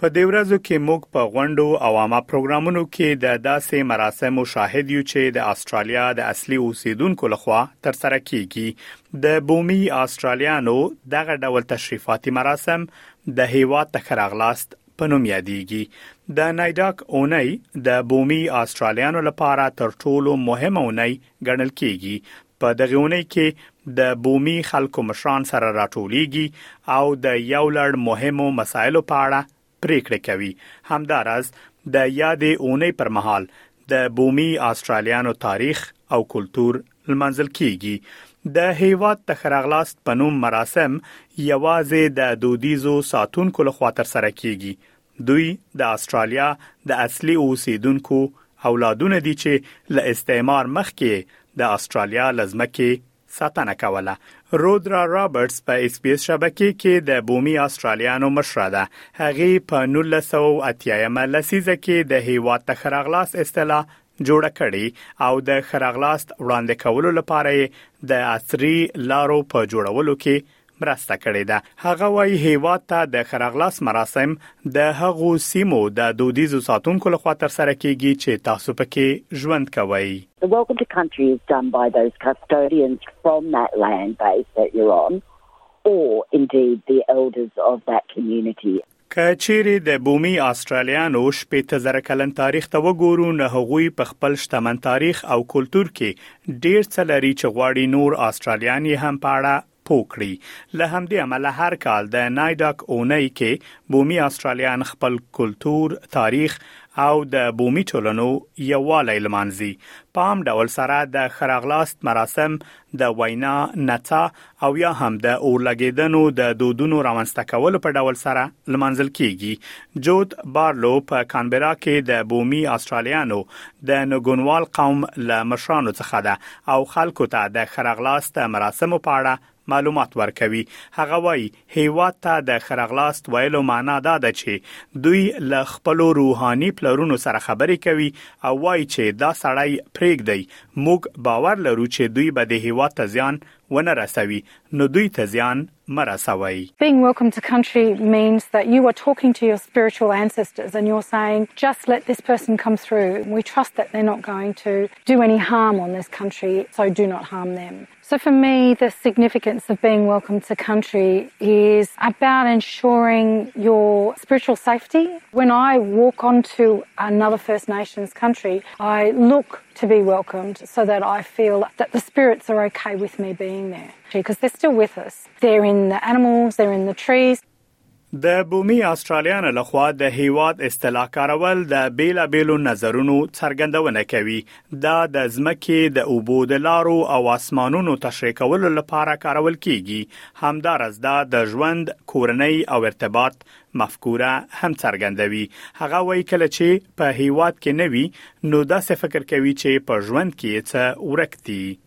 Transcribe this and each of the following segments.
په دې ورځو کې موږ په غونډو او عامه پروګرامونو کې د داسې مراسمو شاهد یو چې د استرالیا د اصلي اوسیدونکو لخوا تر سره کیږي د بومي استرالیانو دغه ډول تشریفاتي مراسم د هیواد تخراغلاست په نوم یادېږي د نایډاک اونۍ د بومي استرالیانو لپاره تر ټولو مهمه اونۍ ګڼل کیږي په دغې اونۍ کې د بومي خلکو مشران سره راټولیږي او د یو لړ مهمو مسایلو په اړه پریکړې کوي همداراز د یادې اونۍ پر مهال د بومي آسترالیانو تاریخ او کلتور لمانځل کیږي د هیواد ته خراغلاست په نوم مراسم یوازې د دودیزو ساتونکو لخوا تر سره کیږي دوی د استرالیا د اصلي اوسیدونکو اولادونه دي چې له استعمار مخکې د استرالیا لزمکه ساتنه کوله رودرا رابرټس په ایس بي اس شبکې کې د بومي استرالیانو مشره ده هغه په 1980مه لسیزه کې د هیواد ته خراغلاس اصطلاح جوړ کړي او د خراغلاست وړاندې کولو لپاره د عصري لارو په جوړولو کې مرسته کړې ده هغه وایي هیواد ته د خراغلاس مراسم د هغو سیمو د دودیزو ساتونکو لخوا تر سره کیږي چې تاسو پکې ژوند کوئ The welcome to country is done by those custodians from that land base that you're on or indeed the elders of that community که چیرې د بومي استرالیانو شپې ته زر کلن تاریخ ته وګورو نه هغوی په خپل شتمن تاریخ او کلچر کې ډیر څه لري چې غواړي نور استرالیان یې هم په اړه پوه کړي. له همدې امله هر کال د نایډاک اونۍ کې بومي آسټرالیان خپل کلتور، تاریخ او د بومي ټولنو یووالی لمانځي. په عام ډول سره د ښه راغلاست مراسم، د وینا، نڅا او یا هم د اورلګېدنو د دودونو رامنځته کولو په ډول سره لمانځل کېږي. جود بارلو په کانبرا کې د بومي آسټرالیانو د نګونوال قوم له مشرانو څخه ده او خلکو ته د ښه راغلاست مراسمو په اړه معلومات ورکوي. هغه وايي، هېواد ته د ښه راغلاست ویلو معنا دا ده چې دوی له خپلو روحاني پلرونو سره خبرې کوي او وايي چې دا سړی پرېږدئ، موږ باور لرو چې دوی به دې هېواد ته زیان ونه رسوي، نو دوی ته زیان Marasawai. Being welcome to country means that you are talking to your spiritual ancestors and you're saying, just let this person come through. We trust that they're not going to do any harm on this country, so do not harm them. So, for me, the significance of being welcome to country is about ensuring your spiritual safety. When I walk onto another First Nations country, I look to be welcomed so that I feel that the spirits are okay with me being there د بومي اسټرالیانو له خوا د هیواد اصطلاح کارول د بیلا بیلو نظرونو څرګندونه کوي. دا د ځمکې د اوبو د لارو او اسمانونو تشریح کولو لپاره کارول کیږي. همدا راز دا د ژوند، کورنۍ او ارتباط مفکوره هم څرګندوي. هغه وایي کله چې په هیواد کې نه وي نو داسې فکر کوي چې په ژوند کې یې څه ورک دي.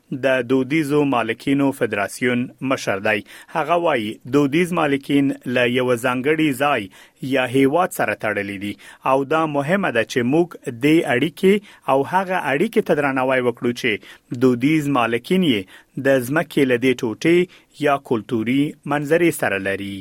د دودیزو مالکینو فدراسیون مشر دی. هغه وايي، دودیز مالکین له یوه ځانګړي ځای یا هېواد سره تړلي دي او دا مهمه ده چې موږ دې اړیکې او هغه اړیکې ته درناوی وکړو چې دودیز مالکین یې د ځمکې له دې ټوټې یا کلتوري منظرې سره لري.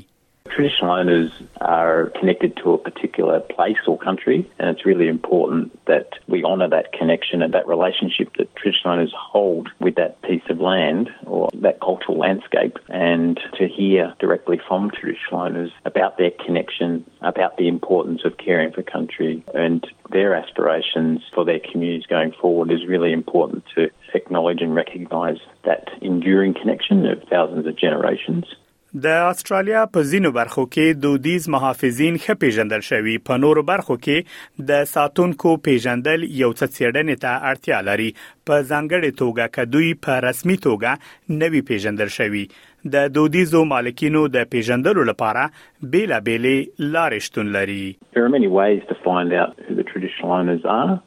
Traditional owners are connected to a particular place or country, and it's really important that we honour that connection and that relationship that traditional owners hold with that piece of land or that cultural landscape, and to hear directly from traditional owners about their connection, about the importance of caring for country, and their aspirations for their communities going forward is really important to acknowledge and recognise that enduring connection of thousands of generations. د استرالیا په ځینو برخو کې دودیز محافظین ښه پیژندل شوي په نورو برخو کې د ساتونکو پیژندل یو څه څېړنې ته اړتیا لري په ځانګړې توګه که دوی په رسمي توګه نه وي پیژندل شوي د دودیزو مالکینو د پیژندلو لپاره بیلا بیلې لارې شتون لري There are many ways to find out who the traditional owners are.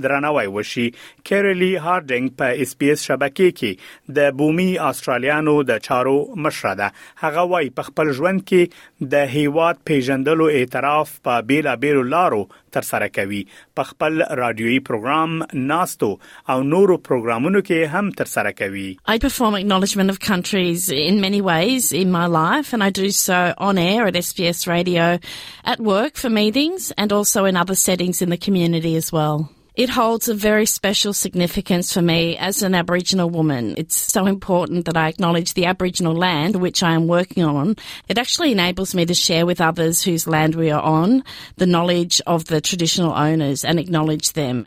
درناوی وشي کیریلی هارډینګ په اس بي اس شبکې کې د بومي استرالیانو د چارو مشره ده هغه وایي په خپل ژوند کې د هیواد پیژندلو اعتراف په بیلا بیلو لارو تر سره کوي په خپل رادیوي پروګرام ناستو او نورو پروګرامونو کې هم تر سره کوي I perform acknowledgement of countries in many ways in my life and I do so on air at SBS radio at work for meetings and also in other settings in the community as well It holds a very special significance for me as an Aboriginal woman. It's so important that I acknowledge the Aboriginal land which I am working on. It actually enables me to share with others whose land we are on the knowledge of the traditional owners and acknowledge them.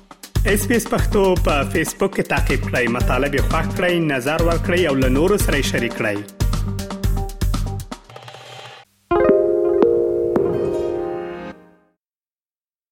اس پی اس پختو په فیسبوک کې تا کې پلی مطلب یو فاک کړئ نظر ور کړئ او له نورو سره شریک کړئ